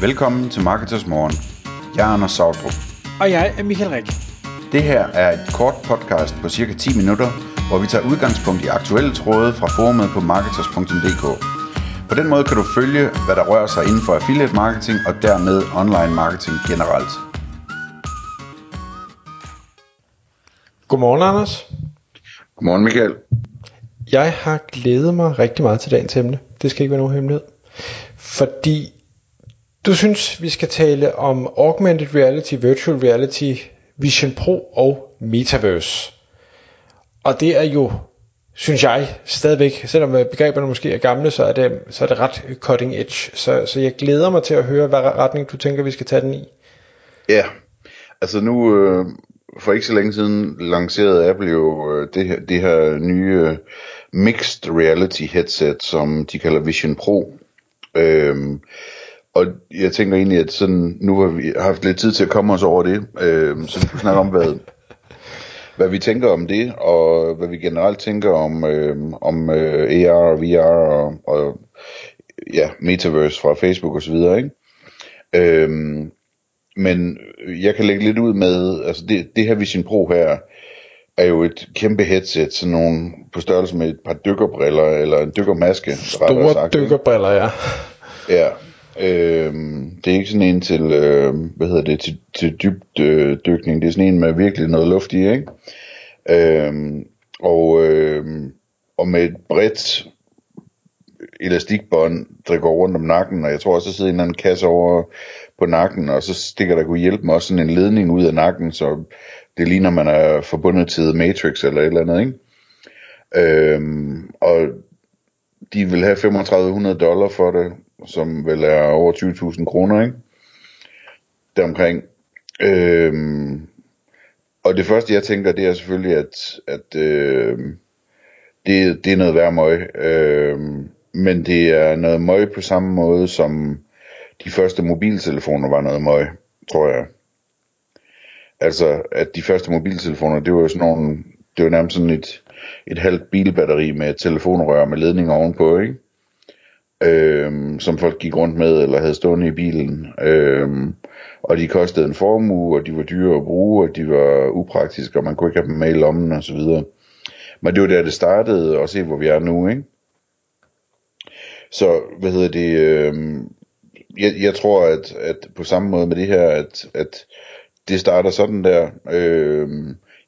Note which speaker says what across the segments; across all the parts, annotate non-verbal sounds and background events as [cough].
Speaker 1: Velkommen til Marketers Morgen. Jeg er Anders Sautrup.
Speaker 2: Og jeg er Michael Rik.
Speaker 1: Det her er et kort podcast på cirka 10 minutter, hvor vi tager udgangspunkt i aktuelle tråde fra forumet på marketers.dk. På den måde kan du følge, hvad der rører sig inden for affiliate marketing og dermed online marketing generelt.
Speaker 2: Godmorgen, Anders.
Speaker 1: Godmorgen Michael.
Speaker 2: Jeg har glædet mig rigtig meget til dagens emne. Det skal ikke være nogen hemmelighed. Fordi du synes, vi skal tale om augmented reality, virtual reality, Vision Pro og Metaverse. Og det er jo, synes jeg, stadigvæk, selvom begreberne måske er gamle, så er det, så er det ret cutting edge. Så, så jeg glæder mig til at høre, hvad retning du tænker, vi skal tage den i.
Speaker 1: Ja, altså nu, øh, for ikke så længe siden lancerede Apple jo øh, det, her, det her nye øh, mixed reality headset, som de kalder Vision Pro. Øhm, og jeg tænker egentlig, at sådan, nu har vi haft lidt tid til at komme os over det, øhm, så vi kan snakke om, hvad, hvad vi tænker om det, og hvad vi generelt tænker om, øhm, om øh, AR og VR og, og ja, Metaverse fra Facebook og så videre, ikke? Øhm, men jeg kan lægge lidt ud med, altså det, det her Vision Pro her, er jo et kæmpe headset, sådan nogle på størrelse med et par dykkerbriller, eller en dykkermaske.
Speaker 2: Store sagt, dykkerbriller, ja.
Speaker 1: Ja, øh, det er ikke sådan en til, øh, hvad hedder det, til, til dybt øh, dykning, det er sådan en med virkelig noget luft i, ikke? Øh, og, øh, og med et bredt elastikbånd, der går rundt om nakken, og jeg tror også, der sidder en eller anden kasse over på nakken, og så stikker der kunne hjælpe mig også sådan en ledning ud af nakken, så det ligner, man er forbundet til Matrix eller et eller andet, ikke? Øhm, og de vil have 3500 dollar for det, som vel er over 20.000 kroner, ikke? Deromkring. Øhm, og det første, jeg tænker, det er selvfølgelig, at, at øh, det, det er noget værd møg. Øh, men det er noget møg på samme måde, som de første mobiltelefoner var noget møg, tror jeg. Altså, at de første mobiltelefoner, det var jo sådan nogle, det var nærmest sådan et, et halvt bilbatteri med telefonrør med ledning ovenpå, ikke? Øhm, som folk gik rundt med, eller havde stående i bilen. Øh, og de kostede en formue, og de var dyre at bruge, og de var upraktiske, og man kunne ikke have dem med i lommen, og så videre. Men det var der, det startede, og se, hvor vi er nu, ikke? Så, hvad hedder det, øh, jeg, jeg tror, at, at på samme måde med det her, at, at det starter sådan der. Øh,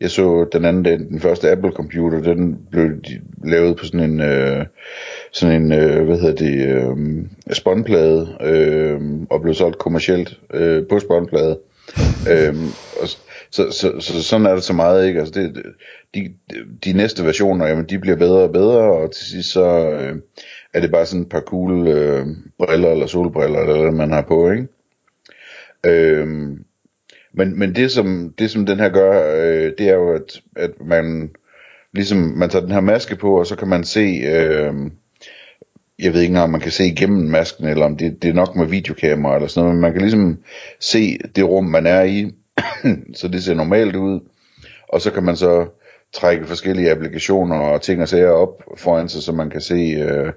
Speaker 1: jeg så den anden dag, den første Apple computer, den blev lavet på sådan en, øh, sådan en, øh, hvad hedder det, øh, spåndplade, øh, og blev solgt kommercielt øh, på spåndplade. [laughs] øh, og, så, så, så, sådan er det så meget, ikke? Altså det, de, de næste versioner, jamen, de bliver bedre og bedre, og til sidst så øh, er det bare sådan et par cool øh, briller, eller solbriller, eller hvad man har på, ikke? Øh, men, men det, som, det som den her gør, øh, det er jo, at, at man ligesom, man tager den her maske på, og så kan man se, øh, jeg ved ikke om man kan se igennem masken, eller om det, det er nok med videokamera eller sådan noget, men man kan ligesom se det rum, man er i, [clears throat] så det ser normalt ud, og så kan man så trække forskellige applikationer og ting og sager op foran sig, så man kan se, øh,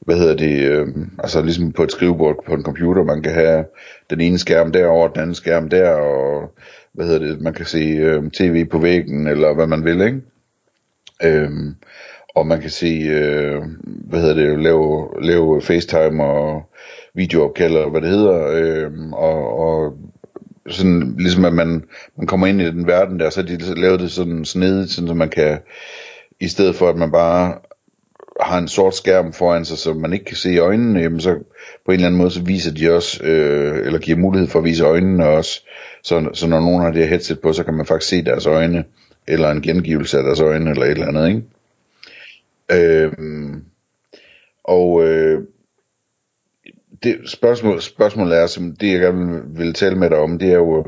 Speaker 1: hvad hedder det, øh, altså ligesom på et skrivebord på en computer, man kan have den ene skærm derover, den anden skærm der, og hvad hedder det, man kan se øh, tv på væggen, eller hvad man vil, ikke? Øh, og man kan se, øh, hvad hedder det, lave, lave FaceTime og videoopkald, og hvad det hedder, øh, og, og sådan, ligesom at man, man kommer ind i den verden der, så de lavet det sådan snedigt, sådan så man kan, i stedet for at man bare har en sort skærm foran sig, så man ikke kan se øjnene, jamen så på en eller anden måde, så viser de også, øh, eller giver mulighed for at vise øjnene også, så, så når nogen har det her headset på, så kan man faktisk se deres øjne, eller en gengivelse af deres øjne, eller et eller andet, ikke? Øhm, og øh, det spørgsmål, spørgsmålet er, som det jeg gerne vil, tale med dig om, det er jo,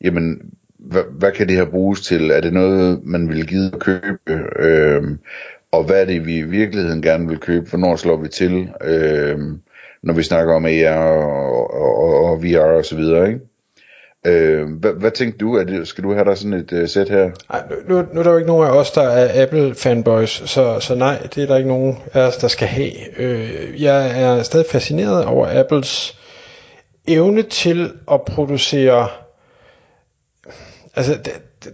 Speaker 1: jamen, hvad, hvad kan det her bruges til? Er det noget, man vil give at købe? Øhm, og hvad er det, vi i virkeligheden gerne vil købe? Hvornår slår vi til, øhm, når vi snakker om AR og, og, og, og VR og så videre, ikke? Øh, hvad, hvad tænkte du? Er det, skal du have dig sådan et øh, sæt her?
Speaker 2: Ej, nu, nu er der jo ikke nogen af os, der er Apple-fanboys, så, så nej, det er der ikke nogen af os, der skal have. Øh, jeg er stadig fascineret over Apples evne til at producere altså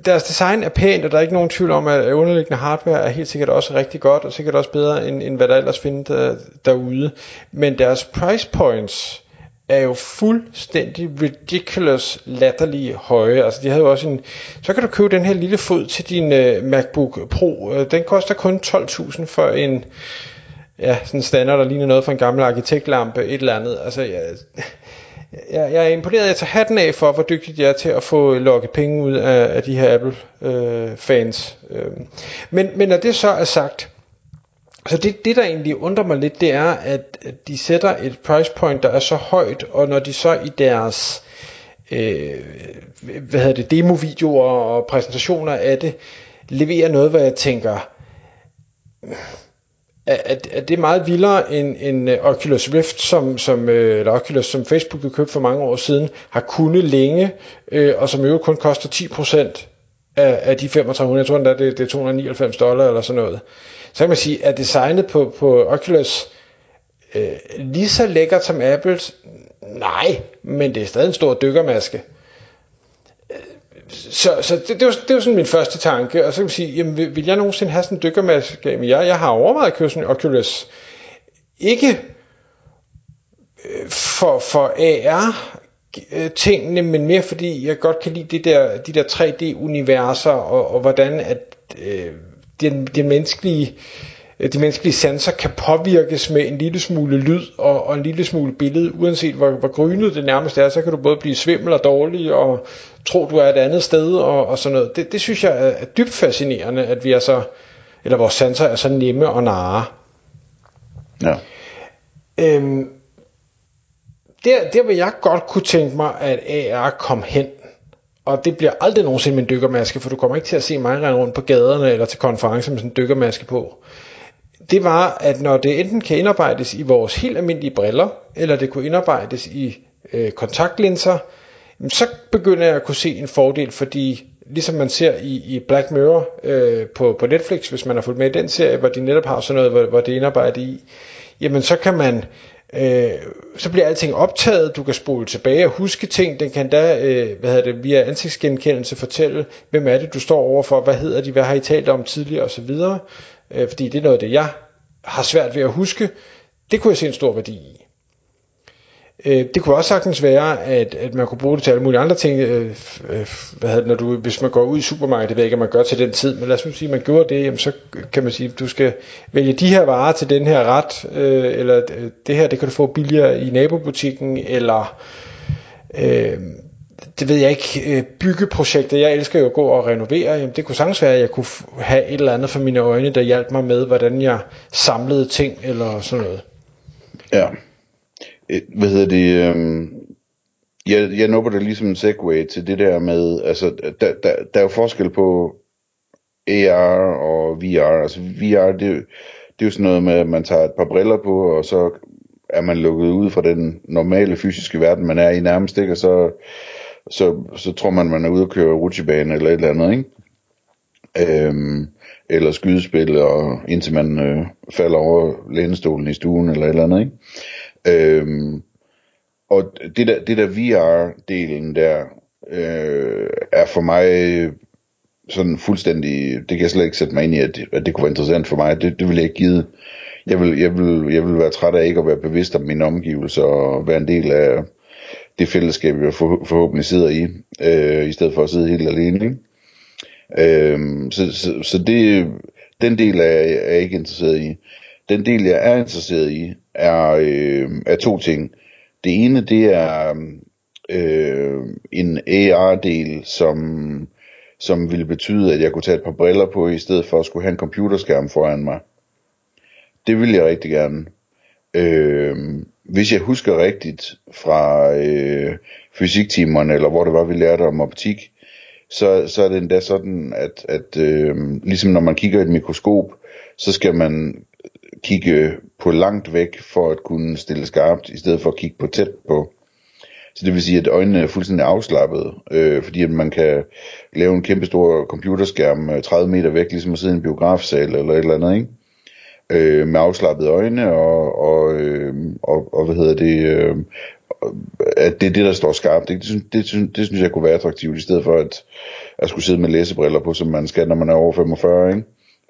Speaker 2: deres design er pænt, og der er ikke nogen tvivl om, at underliggende hardware er helt sikkert også rigtig godt, og sikkert også bedre, end, end hvad der ellers findes der, derude. Men deres price points er jo fuldstændig ridiculous latterlige høje. Altså de havde jo også en, så kan du købe den her lille fod til din uh, MacBook Pro. Uh, den koster kun 12.000 for en, ja, sådan en standard, der ligner noget fra en gammel arkitektlampe, et eller andet. Altså, ja, jeg, jeg er imponeret. Jeg tager hatten af for, hvor dygtigt jeg er til at få lukket penge ud af, af de her Apple-fans. Øh, øh. Men, men når det så er sagt, så det, det der egentlig undrer mig lidt, det er, at de sætter et price point, der er så højt, og når de så i deres øh, hvad hedder det, demovideoer og præsentationer af det, leverer noget, hvor jeg tænker, at, at det er meget vildere end, end øh, Oculus Rift, som, som, øh, eller Oculus, som Facebook jo købte for mange år siden, har kunnet længe, øh, og som jo kun koster 10% af, af de 3500, jeg tror endda, det, det er 299 dollar eller sådan noget. Så kan man sige, at designet på, på Oculus øh, lige så lækkert som Apples? Nej, men det er stadig en stor dykkermaske øh, så, så det, det, var, det var sådan min første tanke, og så kan man sige, jamen, vil, vil jeg nogensinde have sådan en dykkermaske? Jamen, jeg, jeg har overvejet at købe sådan en Oculus. Ikke øh, for, for AR tingene, men mere fordi jeg godt kan lide det der, de der 3D-universer, og, og hvordan at øh, den, den menneskelige de menneskelige sanser kan påvirkes med en lille smule lyd og, og en lille smule billede, uanset hvor, hvor grynet det nærmest er, så kan du både blive svimmel og dårlig og tro, du er et andet sted og, og sådan noget. Det, det synes jeg er, er dybt fascinerende, at vi er så, eller vores sanser er så nemme og nare.
Speaker 1: Ja.
Speaker 2: Øhm, der, der vil jeg godt kunne tænke mig, at AR kom hen. Og det bliver aldrig nogensinde min en dykkermaske, for du kommer ikke til at se mig rende rundt på gaderne eller til konferencer med sådan en dykkermaske på det var, at når det enten kan indarbejdes i vores helt almindelige briller, eller det kunne indarbejdes i øh, kontaktlinser, så begynder jeg at kunne se en fordel, fordi ligesom man ser i, i Black Mirror øh, på, på Netflix, hvis man har fulgt med i den serie, hvor de netop har sådan noget, hvor, hvor det er indarbejdet i, jamen så kan man, øh, så bliver alting optaget, du kan spole tilbage og huske ting, den kan da, øh, hvad hedder det, via ansigtsgenkendelse fortælle, hvem er det, du står overfor, hvad hedder de, hvad har I talt om tidligere osv., øh, fordi det er noget af det, jeg har svært ved at huske. Det kunne jeg se en stor værdi i. Øh, det kunne også sagtens være, at, at man kunne bruge det til alle mulige andre ting. Øh, øh, hvad det, når du, hvis man går ud i supermarkedet, det ved jeg ikke, om man gør til den tid, men lad os nu sige, at man gjorde det, jamen så kan man sige, at du skal vælge de her varer til den her ret, øh, eller øh, det her, det kan du få billigere i nabobutikken, eller øh, det ved jeg ikke, øh, byggeprojekter, jeg elsker jo at gå og renovere, jamen det kunne sagtens være, at jeg kunne have et eller andet for mine øjne, der hjalp mig med, hvordan jeg samlede ting, eller sådan noget.
Speaker 1: Ja. Hvad hedder det? øhm, jeg, jeg nubber det ligesom en segue til det der med, altså der, der, der er jo forskel på AR og VR. Altså VR, det, det er jo sådan noget med, at man tager et par briller på, og så er man lukket ud fra den normale fysiske verden, man er i nærmest, ikke? Og så så, så tror man, man er ude at køre rutsjebane eller et eller andet, ikke? Øhm, eller skydespil, og indtil man øh, falder over lænestolen i stuen eller et eller andet, ikke? Øhm, og det der, det der VR-delen der, øh, er for mig sådan fuldstændig, det kan jeg slet ikke sætte mig ind i, at det, at det kunne være interessant for mig. Det, det vil jeg ikke give. Jeg vil, jeg, vil, jeg vil være træt af ikke at være bevidst om mine omgivelser og være en del af, det fællesskab, jeg for, forhåbentlig sidder i, øh, i stedet for at sidde helt alene. Ikke? Øh, så så, så det, den del er, er jeg ikke interesseret i. Den del, jeg er interesseret i, er, øh, er to ting. Det ene, det er øh, en AR-del, som, som ville betyde, at jeg kunne tage et par briller på, i stedet for at skulle have en computerskærm foran mig. Det vil jeg rigtig gerne. Øh, hvis jeg husker rigtigt fra øh, fysiktimerne, eller hvor det var, vi lærte om optik, så, så er det endda sådan, at, at øh, ligesom når man kigger i et mikroskop, så skal man kigge på langt væk for at kunne stille skarpt, i stedet for at kigge på tæt på. Så det vil sige, at øjnene er fuldstændig afslappet, øh, fordi at man kan lave en kæmpe stor computerskærm øh, 30 meter væk, ligesom at sidde i en biografsal eller et eller andet, ikke? øh, med afslappede øjne og, og, øh, og, og hvad hedder det, øh, at det er det, der står skarpt. Det, det, det, synes, det synes jeg kunne være attraktivt, i stedet for at, at skulle sidde med læsebriller på, som man skal, når man er over 45, ikke?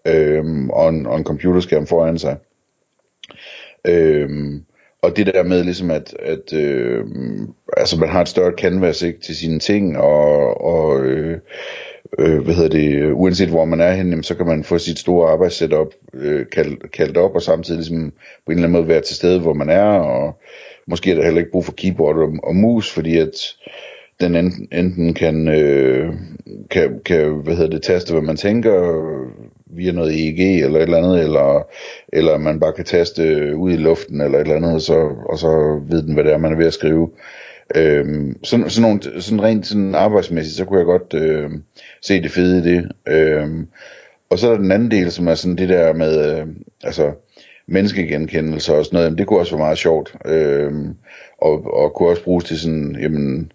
Speaker 1: Øhm, og, en, og en computerskærm foran sig. Øhm, og det der med ligesom at, at øh, altså man har et større canvas ikke, til sine ting, og, og øh, øh, hvad hedder det, uanset hvor man er henne, så kan man få sit store arbejdssetup øh, kaldt, kaldt op, og samtidig ligesom på en eller anden måde være til stede, hvor man er, og måske er der heller ikke brug for keyboard og, og mus, fordi at den enten, enten kan, øh, kan, kan, hvad hedder det, taste, hvad man tænker via noget EEG eller et eller andet, eller, eller man bare kan taste øh, ud i luften eller et eller andet, og så, og så ved den, hvad det er, man er ved at skrive. Øhm, sådan, sådan, nogle, sådan rent sådan arbejdsmæssigt, så kunne jeg godt øh, se det fede i det. Øhm, og så er der den anden del, som er sådan det der med, øh, altså menneskegenkendelse og sådan noget, jamen, det kunne også være meget sjovt. Øhm, og, og kunne også bruges til sådan, jamen,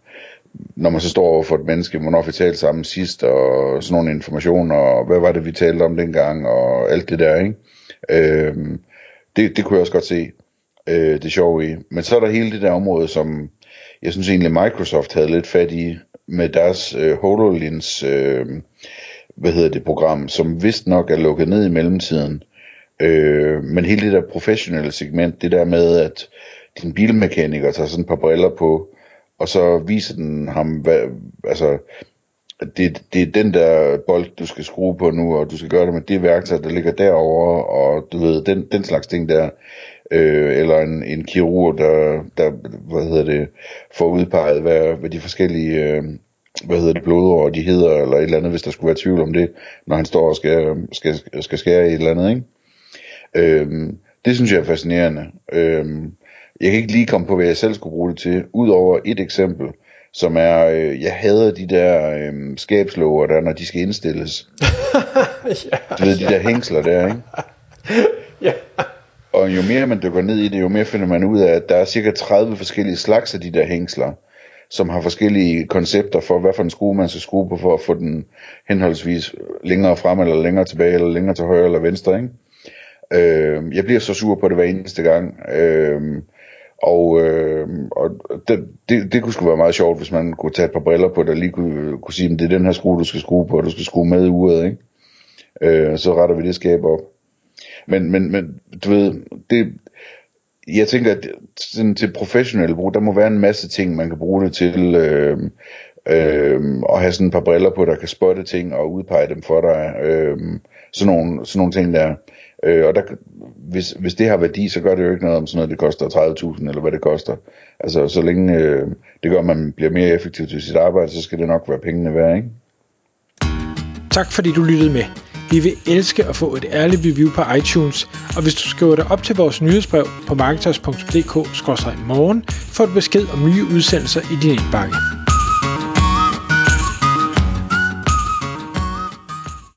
Speaker 1: når man så står over for et menneske, hvornår vi talte sammen sidst, og sådan nogle informationer, og hvad var det, vi talte om dengang, og alt det der, ikke? Øhm, det, det kunne jeg også godt se øh, det sjove i. Men så er der hele det der område, som jeg synes egentlig Microsoft havde lidt fat i med deres øh, HoloLens, øh, hvad hedder det, program, som vist nok er lukket ned i mellemtiden. Øh, men hele det der professionelle segment, det der med, at din bilmekaniker tager sådan et par briller på, og så viser den ham, hvad, altså, det, det er den der bold, du skal skrue på nu, og du skal gøre det med det værktøj, der ligger derovre, og du ved, den, den slags ting der øh, eller en, en kirurg, der, der hvad hedder det, får udpeget, hvad, hvad de forskellige øh, hvad hedder det, blodår de hedder, eller et eller andet, hvis der skulle være tvivl om det, når han står og skal, skal, skal skære i et eller andet, ikke? Øh, det synes jeg er fascinerende. Øh, jeg kan ikke lige komme på, hvad jeg selv skulle bruge det til, udover et eksempel, som er, øh, jeg hader de der øh, skabslåger, der når de skal indstilles. [laughs] ja, du ved, de der hængsler der, ikke? [laughs] ja. Og jo mere man dykker ned i det, jo mere finder man ud af, at der er cirka 30 forskellige slags af de der hængsler, som har forskellige koncepter for, hvad for en skrue man skal skrue på, for at få den henholdsvis længere frem, eller længere tilbage, eller længere til højre eller venstre. Ikke? Øh, jeg bliver så sur på det hver eneste gang. Øh, og, øh, og det, det, det kunne sgu være meget sjovt, hvis man kunne tage et par briller på, der lige kunne, kunne sige, at det er den her skrue, du skal skrue på, og du skal skrue med i uret, ikke? Øh, så retter vi det skab op. Men, men, men du ved, det, jeg tænker, at sådan til professionelle brug, der må være en masse ting, man kan bruge det til. Øh, øh, og have sådan et par briller på, der kan spotte ting og udpege dem for dig. Øh, sådan, nogle, sådan nogle ting der. Øh, og der, hvis, hvis det har værdi, så gør det jo ikke noget om sådan noget, det koster 30.000 eller hvad det koster. Altså så længe øh, det gør, at man bliver mere effektiv til sit arbejde, så skal det nok være pengene værd, ikke?
Speaker 2: Tak fordi du lyttede med. Vi vil elske at få et ærligt review på iTunes, og hvis du skriver dig op til vores nyhedsbrev på marketers.dk-morgen, får du besked om nye udsendelser i din indbakke.